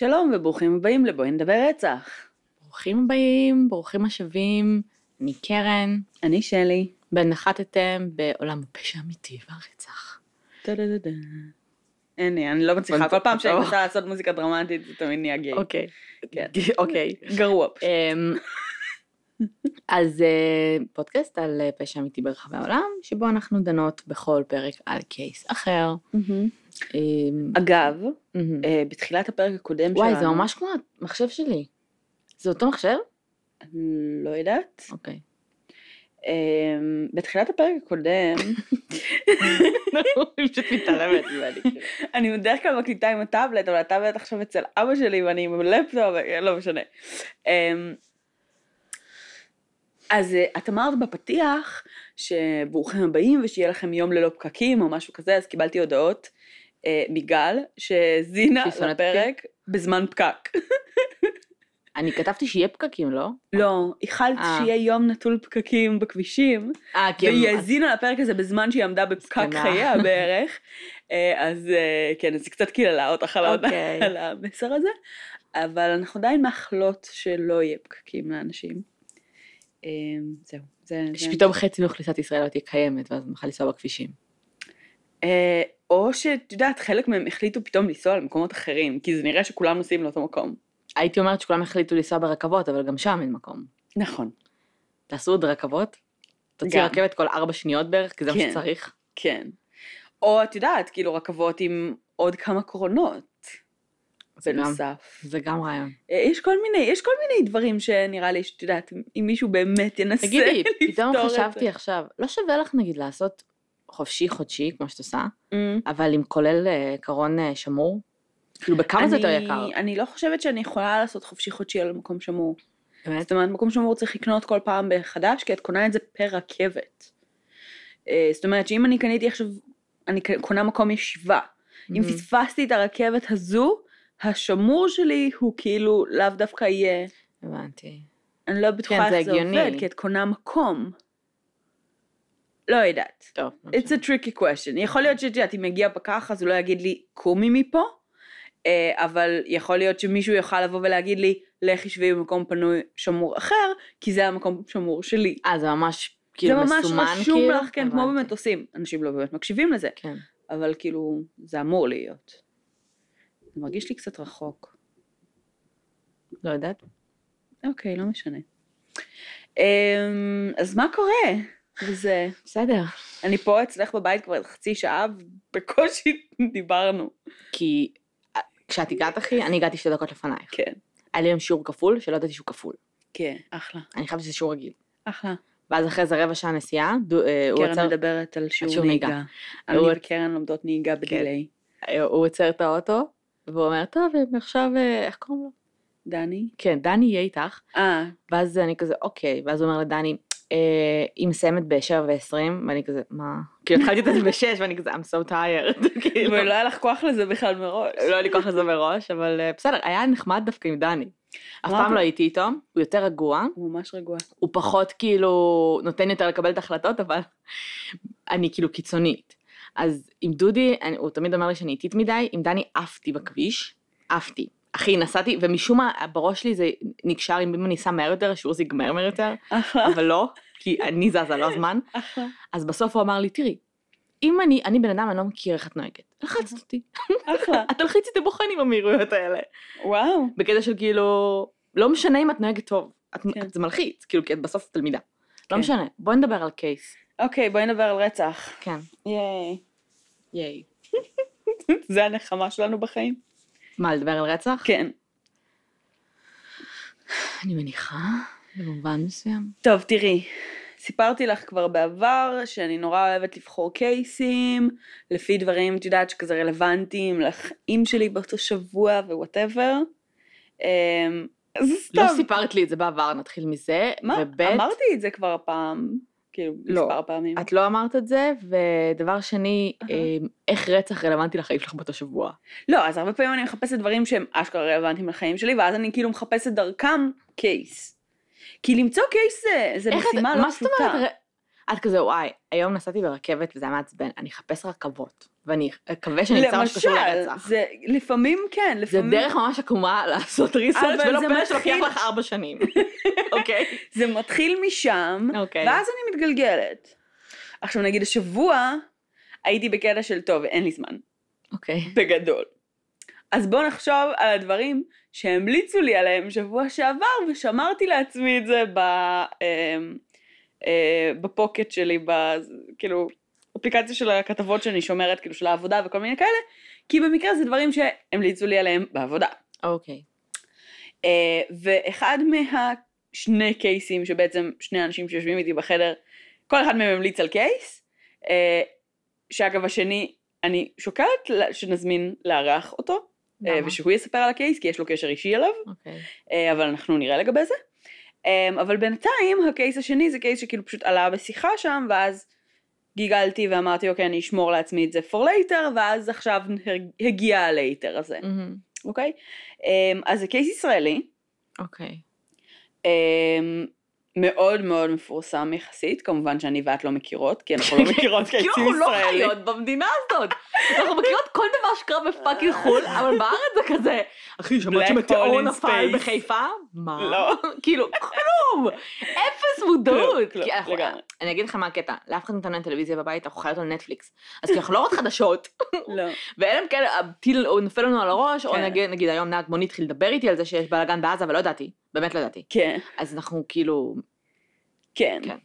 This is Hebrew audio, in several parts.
שלום וברוכים הבאים לבואי נדבר רצח. ברוכים הבאים, ברוכים השבים, אני קרן, אני שלי. ונחתתם בעולם הפשע האמיתי והרצח. טה-דה-דה-דה. אין לי, אני לא מצליחה, כל פעם שאני. מנסה לעשות מוזיקה דרמטית זה תמיד נהיה גיי. אוקיי, כן. אוקיי. גרוע פשוט. אמ, אז אה, פודקאסט על אה, פשע אמיתי ברחבי העולם, שבו אנחנו דנות בכל פרק על case אחר. מהמם. אמ, אגב. אה, בתחילת הפרק הקודם שלנו... וואי, זה ממש כמו המחשב שלי. זה אותו מחשב? אני לא יודעת. אוקיי. אה, בתחילת הפרק הקודם, היא פשוט מתעלמת ממני. אני בדרך כלל מקליטה עם הטאבלט, אבל הטאבלט עכשיו אצל אבא שלי ואני עם הלפטופ, לא משנה. אמ, אז אה, את אמרת בפתיח שברוכים הבאים ושיהיה לכם יום ללא פקקים או משהו כזה, אז קיבלתי הודעות אה, שהיא שונאת לפרק בזמן פקק. אני כתבתי שיהיה פקקים, לא? לא, איחלת אה. שיהיה יום נטול פקקים בכבישים, אה, כי והיא האזינה לפרק הזה בזמן שהיא עמדה בפקק. חייה בערך. אה, אז אה, כן, אז היא קצת קיללה אותך אוקיי. על המסר הזה, אבל אנחנו עדיין מאחלות שלא יהיה פקקים לאנשים. זהו, זה... זה- שפתאום חצי מאוכלוסיית ישראל לא תהיה קיימת, ואז נוכל לנסוע בכבישים. או שאת יודעת, חלק מהם החליטו פתאום לנסוע למקומות אחרים, כי זה נראה שכולם נוסעים לאותו מקום. הייתי אומרת שכולם החליטו לנסוע ברכבות, אבל גם שם אין מקום. נכון, תעשו עוד רכבות, תוציא. רכבת כל ארבע שניות בערך, כי זה מה כן. שצריך. כן. או את יודעת, כאילו רכבות עם עוד כמה קרונות. זה גם, בנוסף. זה גם רעיון. אה, יש כל מיני, יש כל מיני דברים שנראה לי שאת יודעת, אם מישהו באמת ינסה תגידי, פתאום לפתור את חשבתי זה. עכשיו, לא שווה לך נגיד לעשות חופשי חודשי, כמו שאת עושה, Mm. אבל עם כולל אה, קרון אה, שמור? כאילו בכמה זה יותר אני- יקר? אני לא חושבת שאני יכולה לעשות חופשי חודשי על מקום שמור. באמת? זאת אומרת, מקום שמור צריך לקנות כל פעם מחדש, כי את קונה את זה פר רכבת. אה, זאת אומרת שאם אני קניתי עכשיו, אני קונה מקום ישיבה. אם Mhm. פספסתי את הרכבת הזו, השמור שלי הוא כאילו לאו דווקא יהיה, הבנתי. אני לא בטוחה כן, זה איך זה הגיוני. עובד, כי את קונה מקום. לא יודעת. טוב. It's a tricky question. יכול להיות שאת יודעת, אם יגיע פקח אז הוא לא יגיד לי, קומי מפה, אה, אבל יכול להיות שמישהו יוכל לבוא ולהגיד לי, לכי שבי במקום פנוי שמור אחר, כי זה המקום שמור שלי. אה, זה ממש זה כאילו ממש מסומן רשום כאילו? לך, כן, כמו. במטוסים. אנשים לא באמת מקשיבים לזה, כן. אבל כאילו, זה אמור להיות. זה מרגיש לי קצת רחוק. לא יודעת. אוקיי, לא משנה. אמ, אז מה קורה? וזה, בסדר. אני פה אצלך בבית כבר חצי שעה, ובקושי דיברנו. כי כשאת הגעת אחי, אני הגעתי שתי דקות לפנייך. כן, היה לי היום שיעור כפול, שלא ידעתי שהוא כפול. כן, אחלה, אני חשבתי שזה שיעור רגיל. אחלה. ואז אחרי זה רבע שעה נסיעה, אה, הוא קרן עצר- מדברת על שיעור נהיגה. אני וקרן לומדות נהיגה בדיליי. אה, הוא עוצר את האוטו, והוא אומר, טוב, עכשיו, אה, איך קוראים לו? דני? כן, דני יהיה איתך. אה, ואז אני כזה, אוקיי. ואז הוא אומר לדני, היא מסיימת ב-7 ו-20, ואני כזה, מה? כאילו התחלתי את זה ב-6, ואני כזה, I'm so tired. כאילו, ולא היה לך כוח לזה בכלל מראש. לא היה לי כוח לזה מראש, אבל אה, בסדר, היה נחמד דווקא עם דני. אף פעם לא הייתי איתו, הוא יותר רגוע, הוא ממש רגוע. הוא פחות כאילו נותן יותר לקבל את ההחלטות, אבל אני כאילו קיצונית. אז עם דודי, הוא תמיד אומר לי שאני איטית מדי, עם דני עפתי בכביש, עפתי. אחי, נסעתי, ומשום מה בראש שלי זה נקשר, אם אני אסע מהר יותר, השיעור זה ייגמר מהר יותר, אבל לא, כי אני זזה, לא הזמן. אז בסוף הוא אמר לי, תראי, אם אני, אני בן אדם, אני לא מכיר איך את נוהגת. לחצת אותי. אחלה. את תלחיצי את הבוחנים במהירויות האלה. וואו. בקטע של כאילו, לא משנה אם את נוהגת טוב. את, כן. את, זה מלחיץ, כאילו, כי את בסוף תלמידה. כן. לא משנה, בואי נדבר על קייס. אוקיי, בואי נדבר על רצח. כן. ייי. ייי. זה הנחמה שלנו בחיים? מה, לדבר על רצח? כן. אני מניחה, במובן מסוים. טוב, תראי, סיפרתי לך כבר בעבר שאני נורא אוהבת לבחור קייסים, לפי דברים, את יודעת, שכזה רלוונטיים לחיים שלי באותו שבוע ו whatever. אז סתם. לא סיפרת לי את זה בעבר, נתחיל מזה. מה? וב' אמרתי את זה כבר פעם, כאילו, לא. מספר פעמים. את לא אמרת את זה, ודבר שני. אה, איך רצח רלוונטי לחיים שלך באותו שבוע. לא, אז הרבה פעמים אני מחפשת דברים שהם אשכרה רלוונטיים לחיים שלי, ואז אני כאילו מחפשת דרכם קייס. כי למצוא קייס זה, זה איך את- משימה לא מה זאת פשוטה. אומרת? את כזה, וואי, היום נסעתי ברכבת וזה היה מעצבן, אני אחפש רכבות, ואני אקווה שאני אמצא משהו שקשור למשל, לרצח. זה לפעמים כן, זה לפעמים... דרך ממש עקומה לעשות ריסרצ' אבל ולא זה פלא שלוקח לך ארבע שנים. אוקיי? זה מתחיל משם, אוקיי. ואז אני מתגלגלת. עכשיו נגיד השבוע הייתי בקטע של טוב, אין לי זמן, אוקיי. בגדול. אז בואו נחשוב על הדברים שהמליצו לי עליהם שבוע שעבר, ושמרתי לעצמי את זה ב... אה, בפוקט שלי, ב... כאילו, אפליקציה של הכתבות שאני שומרת, כאילו של העבודה וכל מיני כאלה, כי במקרה זה דברים שהמליצו לי עליהם בעבודה. אוקיי. אה, ואחד מהשני קייסים שבעצם שני אנשים שיושבים איתי בחדר, כל אחד מהם המליץ על קייס, אה, שאגב השני, אני שוקלת שנזמין לארח אותו, אה, למה? ושהוא יספר על הקייס, כי יש לו קשר אישי אליו, אוקיי. אה, אבל אנחנו נראה לגבי זה. אה, אבל בינתיים הקייס השני זה קייס שכאילו פשוט עלה בשיחה שם, ואז גיגלתי ואמרתי אוקיי אני אשמור לעצמי את זה for later, ואז עכשיו הגיע ה later הזה, מהמם. אוקיי? אה, אז זה case ישראלי. אוקיי. אמ, מאוד מאוד מפורסם יחסית, כמובן שאני ואת לא מכירות, כי אנחנו לא מכירות כאילו קייסים אנחנו לא ישראלים. חיות במדינה הזאת. אנחנו מכירות כל דבר שקרה ב fucking חו"ל, אבל בארץ זה כזה, אחי, שמעת שמטאור נפל. בחיפה? מה? לא. כאילו, כלום! אפס מודעות. אני אגיד לך מה הקטע, לאף אחד מאיתנו אין טלוויזיה בבית, אנחנו חיות על נטפליקס. אז כי אנחנו לא רואות חדשות, לא. ואלה הם כאלה, הטיל נופל לנו על הראש, או כן. נגיד, נגיד היום נהג מונית התחיל לדבר איתי על זה שיש בלאגן בעזה, ולא ידעתי, באמת לא ידעתי. כן, אז אנחנו כאילו, כן. כן.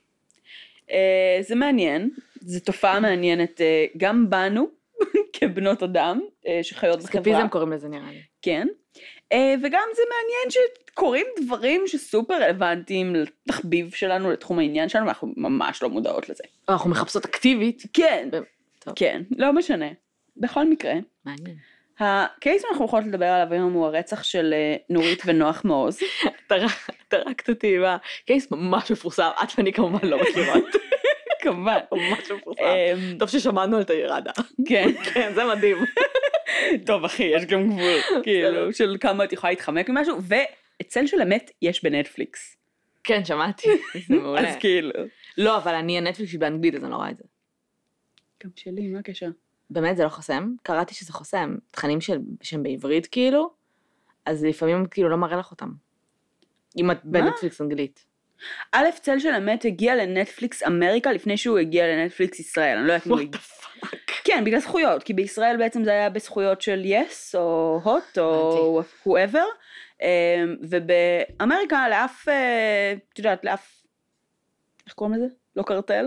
אה, זה מעניין, זו תופעה מעניינת אה, גם בנו, כבנות אדם, אה, שחיות בחברה. סקפיזם קוראים לזה נראה לי. כן. אה, וגם זה מעניין שקורים דברים שסופר רלוונטיים לתחביב שלנו, לתחום העניין שלנו, ואנחנו ממש לא מודעות לזה. אנחנו מחפשות אקטיבית. כן, טוב. כן, לא משנה. בכל מקרה, מעניין. הקייס שאנחנו יכולות לדבר עליו היום הוא הרצח של אה, נורית ונוח מעוז. טרקת אותי עם הקייס ממש מפורסם, את ואני כמובן לא מכירות. כמובן. ממש מפורסם. אמ, טוב ששמענו על תאירדה. כן. כן, זה מדהים. טוב אחי, יש גם גבול, כאילו, של כמה את יכולה להתחמק ממשהו, ואצל של אמת יש בנטפליקס. כן, שמעתי. זה מעולה. אז כאילו. לא, אבל אני הנטפליקס שלי באנגלית, אז אני לא רואה את זה. גם שלי, מה הקשר? באמת, זה לא חוסם? קראתי שזה חוסם. תכנים שהם בעברית, כאילו, אז לפעמים כאילו לא מראה לך אותם. אם את בנטפליקס אנגלית. א', צל של אמת הגיע לנטפליקס אמריקה לפני שהוא הגיע לנטפליקס ישראל, אני לא יודעת אם הוא הגיע. fuck? כן, בגלל זכויות, כי בישראל בעצם זה היה בזכויות של יס או הוט או whoever, אמ, ובאמריקה לאף, אה, את יודעת, לאף, איך קוראים לזה? לא קרטל?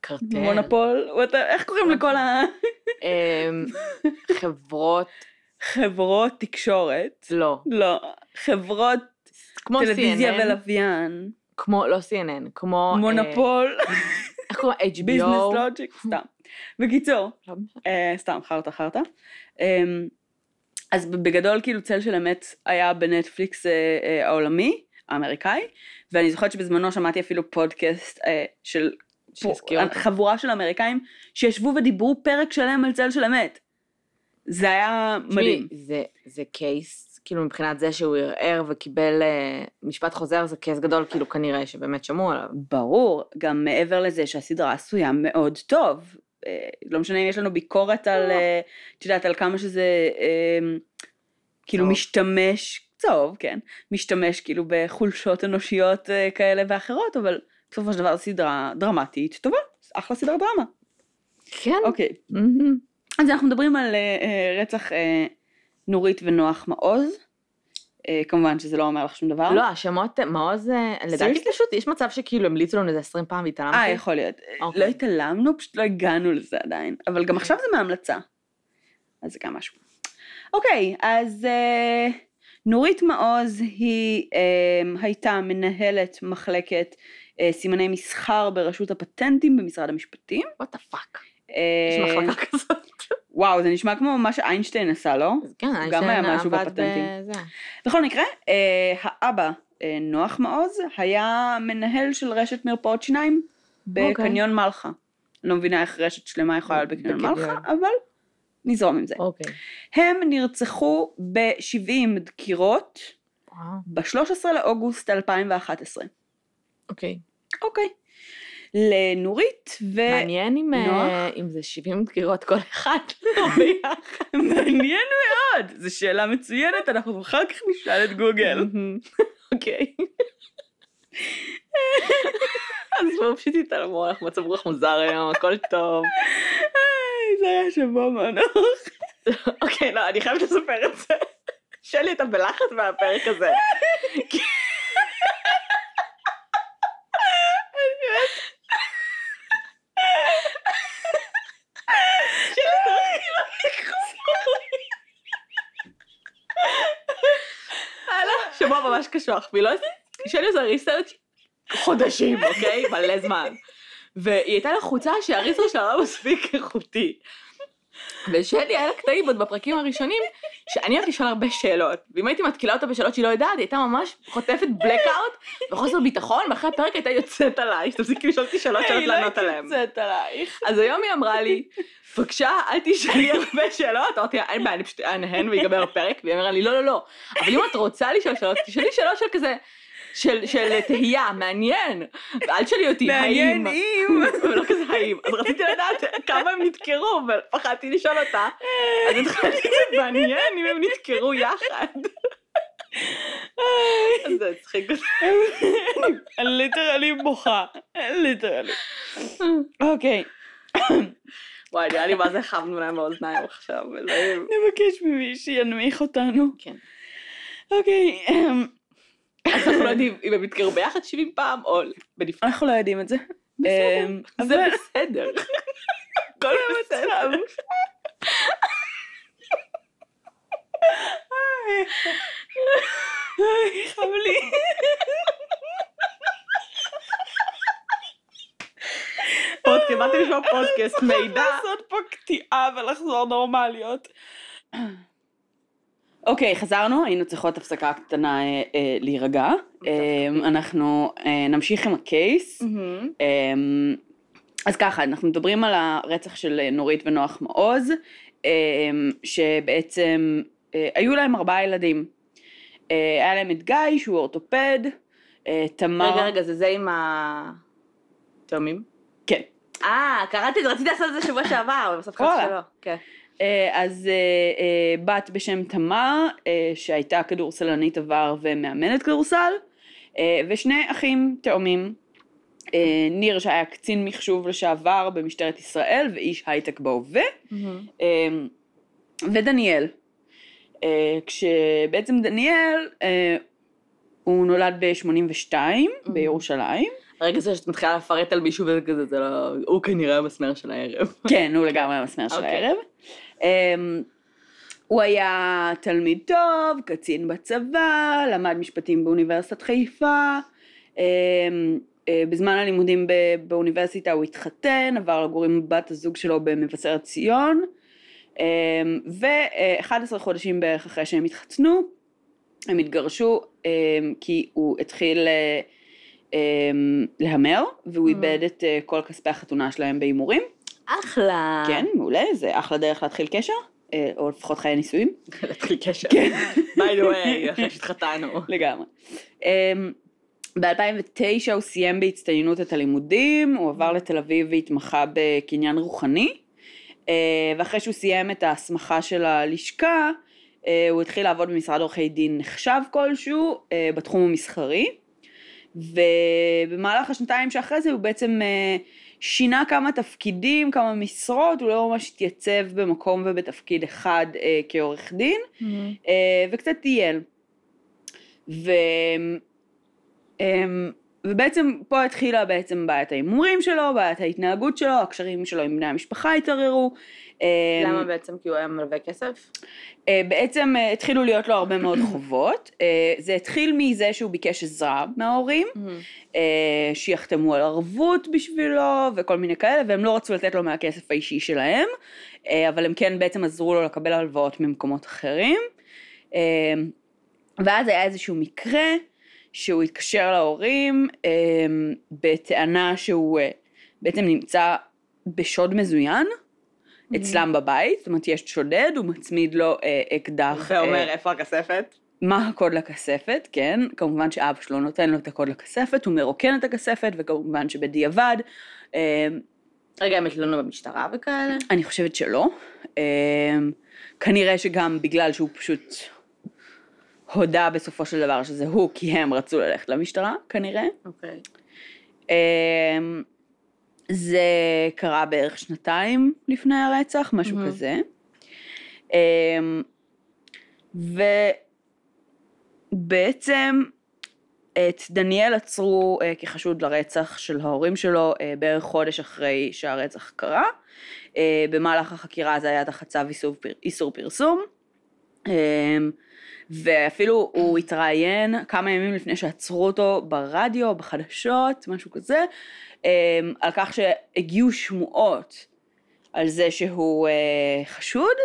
קרטל. מונופול? איך קוראים לכל אמ, חברות, החברות תקשורת? לא. לא, חברות כמו טלוויזיה CNN, ולוויין, כמו, לא CNN, כמו... אה, מונופול, איך קוראים? ביזנס HBO. לוג'יק, סתם. בקיצור, לא. אה, סתם, חרטא חרטא. אמ, אז בגדול כאילו צל של אמת היה בנטפליקס אה, העולמי, האמריקאי, ואני זוכרת שבזמנו שמעתי אפילו פודקאסט של. חבורה של אמריקאים שישבו ודיברו פרק שלם על צל של אמת. זה היה מדהים. זה קייס, כאילו מבחינת זה שהוא ערער וקיבל אה, משפט חוזר, זה קייס גדול, כאילו כנראה שבאמת שמעו עליו. ברור, גם מעבר לזה שהסדרה עשויה מאוד טוב. אה, לא משנה אם יש לנו ביקורת על, אה, את יודעת, על כמה שזה אה, כאילו צהוב. משתמש, צהוב, כן, משתמש כאילו בחולשות אנושיות אה, כאלה ואחרות, אבל בסופו של דבר סדרה דרמטית טובה, אחלה סדרה דרמה. כן. אוקיי, מהמם. אז אנחנו מדברים על אה, אה, רצח אה, נורית ונוח מעוז. אה, כמובן שזה לא אומר לך שום דבר. לא, השמות, מעוז, אה, לדעתי? פשוט, יש מצב שכאילו המליצו לנו איזה 20 פעם והתעלמתי. אה, יכול להיות. אוקיי. לא התעלמנו, פשוט לא הגענו לזה עדיין. אבל גם עכשיו זה מהמלצה. אז זה גם משהו. אוקיי, אז אה, נורית מעוז היא אה, הייתה מנהלת מחלקת אה, סימני מסחר ברשות הפטנטים במשרד המשפטים. what the fuck. אה, יש מחלקה כזאת. וואו, זה נשמע כמו מה שאיינשטיין עשה, לא? כן, גם היה איינשטיין משהו בפטנטים. בזה. בכל מקרה, אה, האבא, אה, נוח מעוז, היה מנהל של רשת מרפאות שיניים אוקיי. בקניון מלחה. אני לא מבינה איך רשת שלמה יכולה להיות בקניון בקניון. מלחה, אבל נזרום עם זה. אוקיי. הם נרצחו ב-70 דקירות וואו. ב-13 לאוגוסט 2011. אוקיי. אוקיי. לנורית ו... מעניין אם, נוח? אה, אם זה 70 דקירות כל אחד, לא ביחד. מעניין מאוד, זו שאלה מצוינת, אנחנו אחר כך נשאל את גוגל. אוקיי. אז בואו פשוט תתעלמו, אנחנו מצב רוח מוזר היום, הכל טוב. זה היה שבוע מאוד ארוך. אוקיי, לא, אני חייבת לספר את זה. שלי הייתה בלחץ מהפרק הזה. כי- שלי התחילה לחזור. היה לה שבוע ממש קשוח, והיא לא... שלי עושה ריסרצ' חודשים, אוקיי? מלא זמן. והיא הייתה לחוצה שהריסרצ' שלה לא מספיק איכותי. ושלי היה לה קטעים עוד בפרקים הראשונים, שאני אוהבת לשאול הרבה שאלות. ואם הייתי מתקילה אותה בשאלות שהיא לא יודעת, היא הייתה ממש חוטפת blackout וחוסר ביטחון, ואחרי הפרק הייתה יוצאת עליי, שתפסיקי לשאול אותי שאלות שאת היי, לא לענות הייתי עליהן. יוצאת עלייך. אז היום היא אמרה לי, בבקשה, אל תשאלי הרבה שאלות, אמרתי לה, אין בעיה, אני פשוט אנהן ויגמר הפרק, והיא אמרה לי, לא, לא, לא, אבל אם את רוצה לשאול שאלות, תשאלי שאלות של כזה, של, של תהייה, מעניין, ואל תשאלי אותי, מעניין האם, אם. ולא כזה האם, אז רציתי לדעת כמה הם נדקרו, ופחדתי לשאול אותה, אז התחלתי מעניין אם הם נדקרו יחד. אז זה הצחיק אותי. literally בוכה. literally. אוקיי. וואי, נראה לי מה זה חמנו להם באוזניים עכשיו. נבקש ממי שינמיך אותנו. כן. אוקיי. אז אנחנו לא יודעים אם הם נדקרו ביחד 70 פעם, או בנפרד. אנחנו לא יודעים את זה. אמ, זה בסדר. הכל בסדר. היי, חם לי. פודקאסט, באתי לשמוע פודקאסט, מידע. לעשות פה קטיעה ולחזור נורמליות. אוקיי, חזרנו, היינו צריכות הפסקה קטנה אה, אה, להירגע. אה, אנחנו אה, נמשיך עם הקייס. אה, אז ככה, אנחנו מדברים על הרצח של אה, נורית ונוח מעוז, אה, שבעצם אה, היו להם ארבעה ילדים. אה, היה להם את גיא, שהוא אורתופד, אה, תמר... רגע, רגע, זה זה עם התאומים? כן. אה, קראתי את זה, רציתי לעשות את זה שבוע שעבר, אבל בסוף. קראתי שלא. כן. אה, אז אה, אה, בת בשם תמר, שהייתה כדורסלנית עבר ומאמנת כדורסל, ושני אחים תאומים. ניר שהיה קצין מחשוב לשעבר במשטרת ישראל ואיש הייטק בהווה, אה, ודניאל. כשבעצם דניאל, הוא נולד ב-82 בירושלים. הרגע זה שאת מתחילה לפרט על מישהו וזה כזה, זה לא... הוא כנראה המסמר של הערב. כן, הוא לגמרי המסמר של אוקיי. הערב. Um, הוא היה תלמיד טוב, קצין בצבא, למד משפטים באוניברסיטת חיפה. Um, uh, בזמן הלימודים באוניברסיטה הוא התחתן, עבר לגור עם בת הזוג שלו במבשרת ציון. Um, ו-11 חודשים בערך אחרי שהם התחתנו, הם התגרשו כי הוא התחיל um, להמר, והוא Mm. איבד את uh, כל כספי החתונה שלהם בהימורים. אחלה. כן, מעולה, זה אחלה דרך להתחיל קשר, אה, או לפחות חיי נישואים. להתחיל קשר. כן. by the way, אחרי שהתחתנו. לגמרי. ב-2009 הוא סיים בהצטיינות את הלימודים, הוא עבר לתל אביב והתמחה בקניין רוחני, אה, ואחרי שהוא סיים את ההסמכה של הלשכה, אה, הוא התחיל לעבוד במשרד עורכי דין נחשב כלשהו אה, בתחום המסחרי, ובמהלך השנתיים שאחרי זה הוא בעצם אה, שינה כמה תפקידים, כמה משרות, הוא לא ממש התייצב במקום ובתפקיד אחד אה, כעורך דין, אה, וקצת טייל. ו... אמ, ובעצם פה התחילה בעצם בעיית ההימורים שלו, בעיית ההתנהגות שלו, הקשרים שלו עם בני המשפחה התערערו. אמ, למה בעצם? כי הוא היה מלווה כסף? אה, בעצם אה, התחילו להיות לו הרבה מאוד חובות. אה, זה התחיל מזה שהוא ביקש עזרה מההורים, שיחתמו על ערבות בשבילו וכל מיני כאלה, והם לא רצו לתת לו מהכסף האישי שלהם, אבל הם כן בעצם עזרו לו לקבל הלוואות ממקומות אחרים. ואז היה איזשהו מקרה שהוא התקשר להורים בטענה שהוא בעצם נמצא בשוד מזוין. אצלם בבית, זאת אומרת יש שודד, הוא מצמיד לו אה, אקדח. ואומר אה, איפה הכספת? מה הקוד לכספת, כן? כמובן שאבא שלו נותן לו את הקוד לכספת, הוא מרוקן את הכספת, וכמובן שבדיעבד, אה, רגע, הם התלוננו במשטרה וכאלה? אני חושבת שלא. אה, כנראה שגם בגלל שהוא פשוט הודה בסופו של דבר שזה הוא, כי הם רצו ללכת למשטרה, כנראה. אוקיי. אמ, זה קרה בערך שנתיים לפני הרצח, משהו מהמם. כזה. אמ, ובעצם את דניאל עצרו אה, כחשוד לרצח של ההורים שלו אה, בערך חודש אחרי שהרצח קרה. אה, במהלך החקירה זה היה תחת צו איסור, פר- איסור פרסום. אמ, ואפילו הוא התראיין כמה ימים לפני שעצרו אותו ברדיו, בחדשות, משהו כזה, על כך שהגיעו שמועות על זה שהוא אה, חשוד,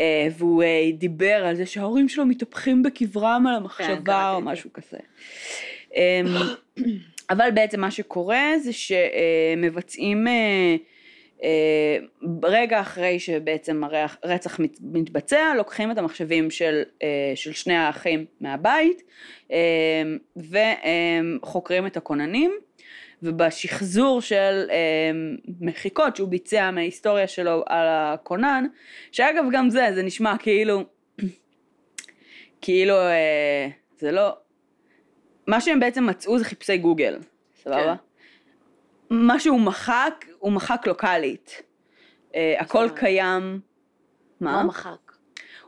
אה, והוא אה, דיבר על זה שההורים שלו מתהפכים בקברם על המחשבה קראתי או. משהו כזה. אמ, אבל בעצם מה שקורה זה שמבצעים רגע אחרי שבעצם הרצח מת- מתבצע, לוקחים את המחשבים של, של שני האחים מהבית אה, וחוקרים את הכוננים ובשחזור של אה, מחיקות שהוא ביצע מההיסטוריה שלו על הכונן, שאגב גם זה, זה נשמע כאילו, כאילו אה, זה לא, מה שהם בעצם מצאו זה חיפושי גוגל, סבבה? כן. מה שהוא מחק, הוא מחק לוקאלית. אה, הכל. קיים. מה מה? מחק?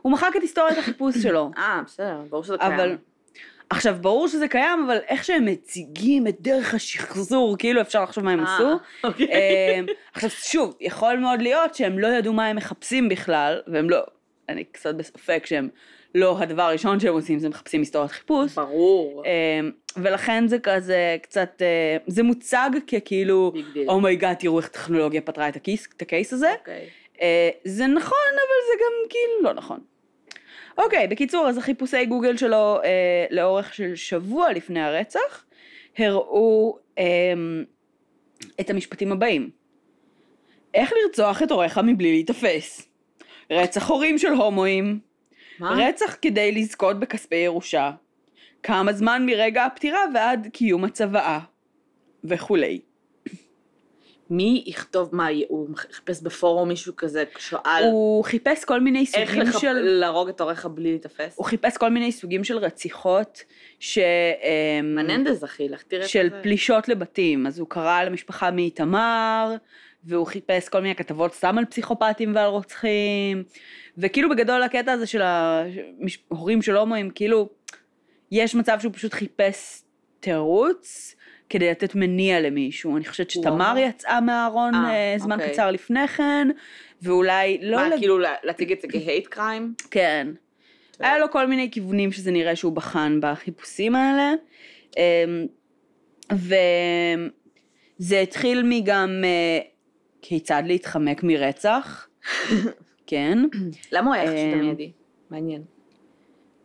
הוא מחק את היסטוריית החיפוש שלו. אה, בסדר, ברור שזה קיים. אבל, עכשיו ברור שזה קיים, אבל איך שהם מציגים את דרך השחזור, כאילו אפשר לחשוב מה הם אה, עשו. אוקיי. אמ, עכשיו שוב, יכול מאוד להיות שהם לא ידעו מה הם מחפשים בכלל, והם לא, אני קצת בספק שהם לא הדבר הראשון שהם עושים זה מחפשים היסטוריית חיפוש. ברור. אמ, ולכן זה כזה קצת, אה, זה מוצג ככאילו. oh my god, תראו איך טכנולוגיה פתרה את ה case, את ה case הזה. אוקיי. אה, זה נכון, אבל זה גם כאילו לא נכון. אוקיי, בקיצור, אז החיפושי גוגל שלו אה, לאורך של שבוע לפני הרצח, הראו אה, את המשפטים הבאים. איך לרצוח את הוריך מבלי להיתפס? רצח הורים של הומואים, מה? רצח כדי לזכות בכספי ירושה, כמה זמן מרגע הפטירה ועד קיום הצוואה, וכולי. מי יכתוב, מה, הוא חיפש בפורום מישהו כזה, שאל הוא חיפש כל מיני איך סוגים לחפ- של... להרוג את הוריך בלי להיתפס? הוא חיפש כל מיני סוגים של רציחות, ש... אמ, מננדז אחי, לך תראה של כזה. פלישות לבתים, אז הוא קרא למשפחה מאיתמר, והוא חיפש כל מיני כתבות סתם על פסיכופטים ועל רוצחים, וכאילו בגדול הקטע הזה של ההורים של הומואים, כאילו, יש מצב שהוא פשוט חיפש תירוץ כדי לתת מניע למישהו. אני חושבת שתמר הומו? יצאה מהארון אה, אה, זמן אוקיי. קצר לפני כן, ואולי לא... מה, לג- כאילו לה- להציג את זה כהייט קריים? כן. היה לו כל מיני כיוונים שזה נראה שהוא בחן בחיפושים האלה. אמ, וזה התחיל מגם אה, כיצד להתחמק מרצח, כן, למה הוא היה חשוד אמ, המיידי? מעניין.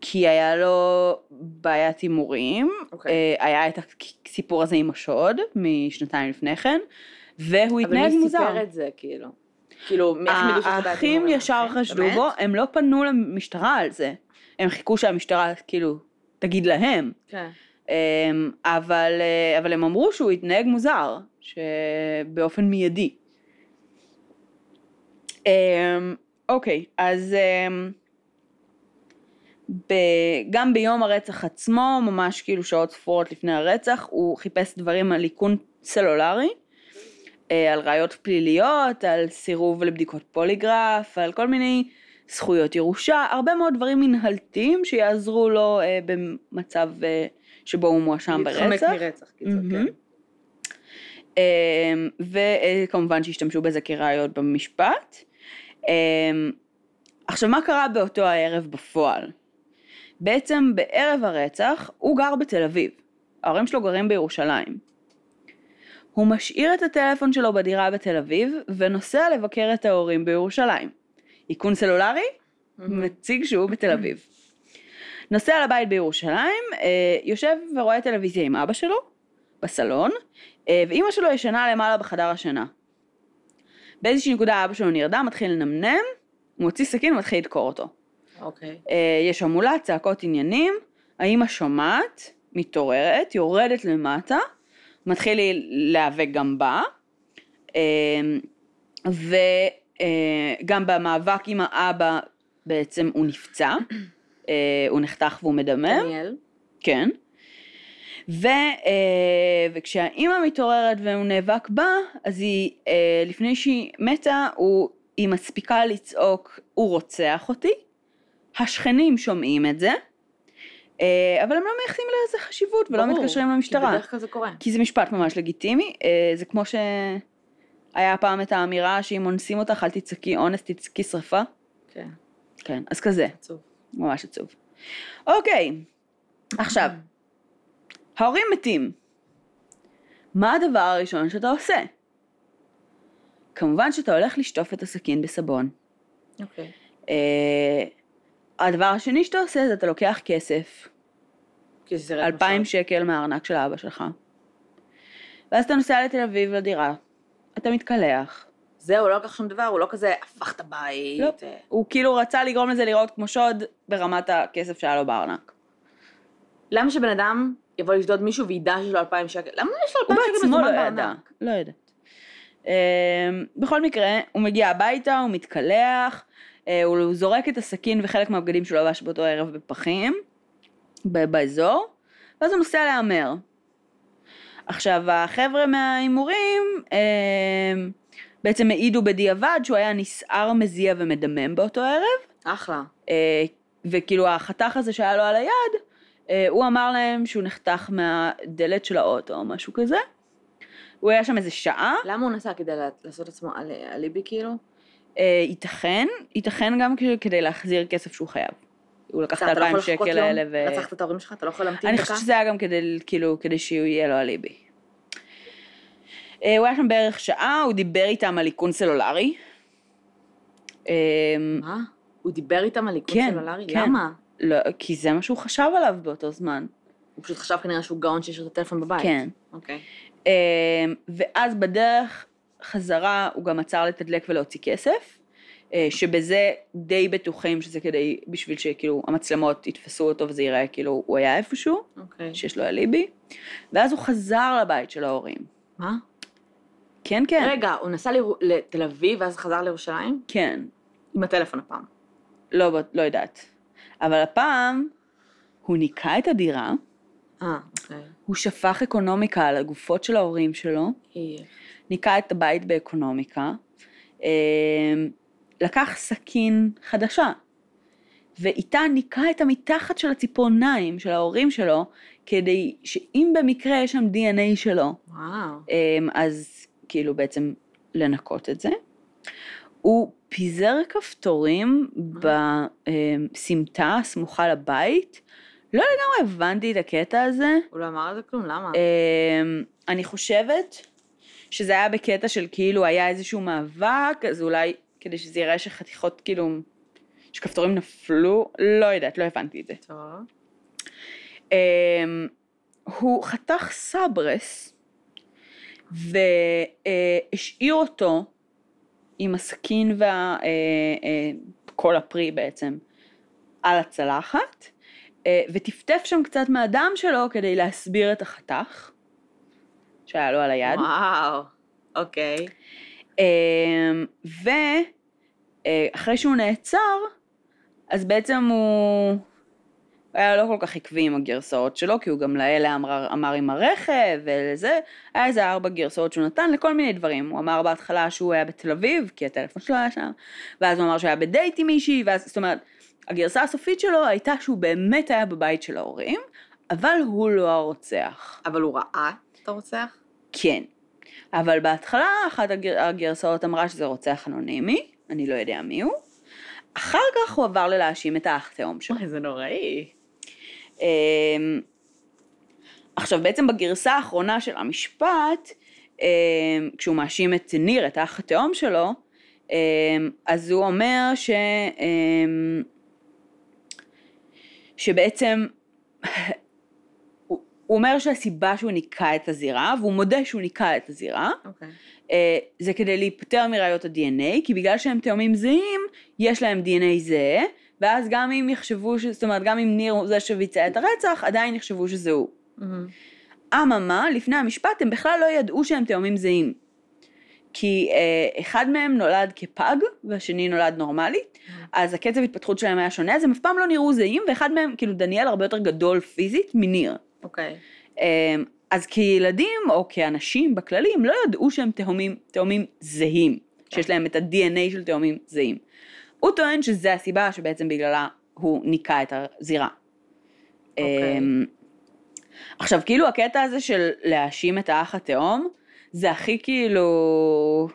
כי היה לו בעיית הימורים, אוקיי. אה, היה את הסיפור הזה עם השוד משנתיים לפני כן, והוא אבל התנהג מי מוזר. סיפר את זה, כאילו? כאילו, איך ידעו שזה בעיית האחים? ישר האחים? חשדו? בו, הם לא פנו למשטרה על זה, הם חיכו שהמשטרה כאילו תגיד להם, כן. אמ, אבל, אה, אבל הם אמרו שהוא התנהג מוזר, שבאופן מיידי. אמ, אוקיי, אז אמ, ב, גם ביום הרצח עצמו, ממש כאילו שעות ספורות לפני הרצח, הוא חיפש דברים על איכון סלולרי, אה, על ראיות פליליות, על סירוב לבדיקות פוליגרף, על כל מיני זכויות ירושה, הרבה מאוד דברים מנהלתיים שיעזרו לו אה, במצב אה, שבו הוא מואשם להתחמק ברצח. מרצח, קיצור, מהמם. כן. אמ, וכמובן שהשתמשו בזה כראיות במשפט. אמ, עכשיו מה קרה באותו הערב בפועל? בעצם בערב הרצח הוא גר בתל אביב, ההורים שלו גרים בירושלים. הוא משאיר את הטלפון שלו בדירה בתל אביב ונוסע לבקר את ההורים בירושלים. איכון סלולרי? מציג שהוא בתל אביב. נוסע לבית בירושלים, אה, יושב ורואה טלוויזיה עם אבא שלו בסלון, אה, ואימא שלו ישנה למעלה בחדר השינה. באיזושהי נקודה אבא שלו נרדם, מתחיל לנמנם, מוציא סכין ומתחיל לדקור אותו. אוקיי. אה, יש המולה, צעקות עניינים, האמא שומעת, מתעוררת, יורדת למטה, מתחיל להיאבק גם בה, וגם במאבק עם האבא בעצם הוא נפצע, הוא נחתך והוא מדמם. דניאל. כן. ו, וכשהאימא מתעוררת והוא נאבק בה, אז היא, לפני שהיא מתה, הוא, היא מספיקה לצעוק, הוא רוצח אותי. השכנים שומעים את זה, אבל הם לא מייחסים לזה חשיבות ולא ברור, מתקשרים למשטרה. כי בדרך כלל זה קורה. כי זה משפט ממש לגיטימי, זה כמו שהיה פעם את האמירה שאם אונסים אותך אל תצעקי אונס, תצעקי שרפה. כן. כן, אז כזה, עצוב. ממש עצוב. אוקיי, עכשיו, ההורים מתים. מה הדבר הראשון שאתה עושה? כמובן שאתה הולך לשטוף את הסכין בסבון. אוקיי. אה, הדבר השני שאתה עושה זה אתה לוקח כסף, אלפיים. שקל מהארנק של אבא שלך, ואז אתה נוסע לתל אביב לדירה, אתה מתקלח, זהו, לא לקח שום דבר, הוא לא כזה הפך את הבית. לא. הוא כאילו רצה לגרום לזה לראות כמו שוד ברמת הכסף שהיה לו בארנק. למה שבן אדם יבוא לשדוד מישהו וידע שיש לו אלפיים שקל? למה יש לו אלפיים שקל מזומן לא בארנק? לא יודעת. אמ, בכל מקרה, הוא מגיע הביתה, הוא מתקלח, הוא זורק את הסכין וחלק מהבגדים שהוא לבש באותו ערב בפחים, באזור, ואז הוא נוסע להמר. עכשיו, החבר'ה מההימורים אמ, בעצם העידו בדיעבד שהוא היה נסער, מזיע ומדמם באותו ערב, אחלה. אה, וכאילו החתך הזה שהיה לו על היד, אה, הוא אמר להם שהוא נחתך מהדלת של האוטו או משהו כזה. הוא היה שם איזה שעה, למה הוא נסע כדי לעשות עצמו אל- אליבי כאילו? אה, ייתכן, ייתכן גם כדי להחזיר כסף שהוא חייב. הוא לקח את לא האלפיים שקל? האלה ו... רצחת את ההורים שלך? אתה לא יכול להמתין אני דקה? חושבת שזה היה גם כדי, כאילו, כדי שיהיה לו אליבי. אה, הוא היה שם בערך שעה, הוא דיבר איתם על איכון סלולרי. אה, מה? הוא דיבר איתם על איכון כן, סלולרי? כן. למה? לא, כי זה מה שהוא חשב עליו באותו זמן. הוא פשוט חשב כנראה שהוא גאון שיש לו את הטלפון בבית. כן. אוקיי. אמ, ואז בדרך חזרה הוא גם עצר לתדלק ולהוציא כסף, אה, שבזה די בטוחים שזה כדי, בשביל שכאילו המצלמות יתפסו אותו וזה ייראה כאילו הוא היה איפשהו, אוקיי. שיש לו אליבי, ואז הוא חזר לבית של ההורים. מה? כן, כן. רגע, הוא נסע לירו- לתל אביב ואז חזר לירושלים? כן, עם הטלפון הפעם. לא, לא יודעת. אבל הפעם הוא ניקה את הדירה, אה, אוקיי. הוא שפך אקונומיקה על הגופות של ההורים שלו, היא- ניקה את הבית באקונומיקה, אה, לקח סכין חדשה, ואיתה ניקה את המתחת של הציפורניים של ההורים שלו, כדי שאם במקרה יש שם DNA שלו, וואו. אה, אז כאילו בעצם לנקות את זה. הוא פיזר כפתורים בסמטה הסמוכה לבית, לא לגמרי הבנתי את הקטע הזה. הוא לא אמר על זה כלום, למה? אמ, אני חושבת שזה היה בקטע של כאילו היה איזשהו מאבק, אז אולי כדי שזה יראה שחתיכות כאילו, שכפתורים נפלו, לא יודעת, לא הבנתי את זה. טוב. אמ, הוא חתך סברס והשאיר אותו עם הסכין וכל הפרי בעצם על הצלחת אה, וטפטף שם קצת מהדם שלו כדי להסביר את החתך שהיה לו על היד. וואו. אוקיי. אמ, ואחרי שהוא נעצר, אז בעצם הוא היה לא כל כך עקבי עם הגרסאות שלו, כי הוא גם לאלה אמר, אמר עם הרכב ולזה, היה איזה ארבע גרסאות שהוא נתן לכל מיני דברים. הוא אמר בהתחלה שהוא היה בתל אביב, כי הטלפון שלו היה שם, ואז הוא אמר שהוא היה בדייט עם מישהי, ואז, זאת אומרת, הגרסה הסופית שלו הייתה שהוא באמת היה בבית של ההורים, אבל הוא לא הרוצח. אבל הוא ראה את הרוצח? כן. אבל בהתחלה אחת הגר... הגרסאות אמרה שזה רוצח אנונימי, אני לא יודע מי הוא. אחר כך הוא עבר ללהאשים את האח תאום שלו. וואי, זה נוראי. אמ, עכשיו בעצם בגרסה האחרונה של המשפט, אמ, כשהוא מאשים את ניר, את האח התאום שלו, אמ, אז הוא אומר ש... שבעצם הוא אומר שהסיבה שהוא ניקה את הזירה, והוא מודה שהוא ניקה את הזירה, אוקיי. אה, זה כדי להיפטר מראיות ה-DNA, כי בגלל שהם תאומים זהים, יש להם DNA זהה, ואז גם אם יחשבו, ש... זאת אומרת, גם אם ניר הוא זה שביצע את הרצח, עדיין יחשבו שזה הוא. אממה, לפני המשפט הם בכלל לא ידעו שהם תאומים זהים. כי אה, אחד מהם נולד כפג והשני נולד נורמלי, אז הקצב התפתחות שלהם היה שונה, אז הם אף פעם לא נראו זהים, ואחד מהם, כאילו דניאל הרבה יותר גדול פיזית מניר. אוקיי. אה, אז כילדים או כאנשים בכללי, הם לא ידעו שהם תאומים, תאומים זהים, שיש להם את ה-DNA של תאומים זהים. הוא טוען שזה הסיבה שבעצם בגללה הוא ניקה את הזירה. אוקיי. אמ, עכשיו, כאילו הקטע הזה של להאשים את האח התאום, זה הכי כאילו...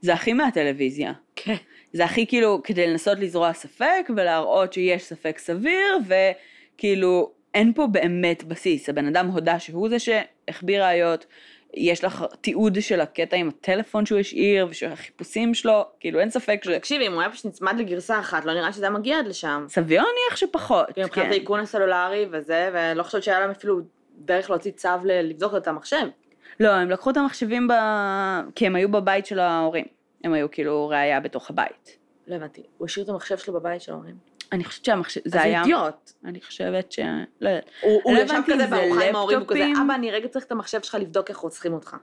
זה הכי מהטלוויזיה. כן. זה הכי כאילו כדי לנסות לזרוע ספק ולהראות שיש ספק סביר, וכאילו אין פה באמת בסיס. הבן אדם הודה שהוא זה שהחביא ראיות, יש לך תיעוד של הקטע עם הטלפון שהוא השאיר ושל החיפושים שלו, כאילו אין ספק ש... תקשיבי, אם הוא היה פשוט נצמד לגרסה אחת, לא נראה שזה היה מגיע עד לשם. סביר להניח שפחות, כאילו, מבחינת כן. האיכון הסלולרי וזה, ולא חושבת שהיה להם אפילו דרך להוציא צו לבדוק את המחשב. לא, הם לקחו את המחשבים ב... כי הם היו בבית של ההורים. הם היו כאילו ראייה בתוך הבית. לא הבנתי, הוא השאיר את המחשב שלו בבית של ההורים. אני חושבת שהמחשב... זה אז היה... אידיוט. אני חושבת ש... לא יודעת. הוא לא ישב כזה בארוחה עם ההורים, הוא כזה. אבא, אני רגע צריך את המחשב שלך לבדוק איך רוצחים אותך.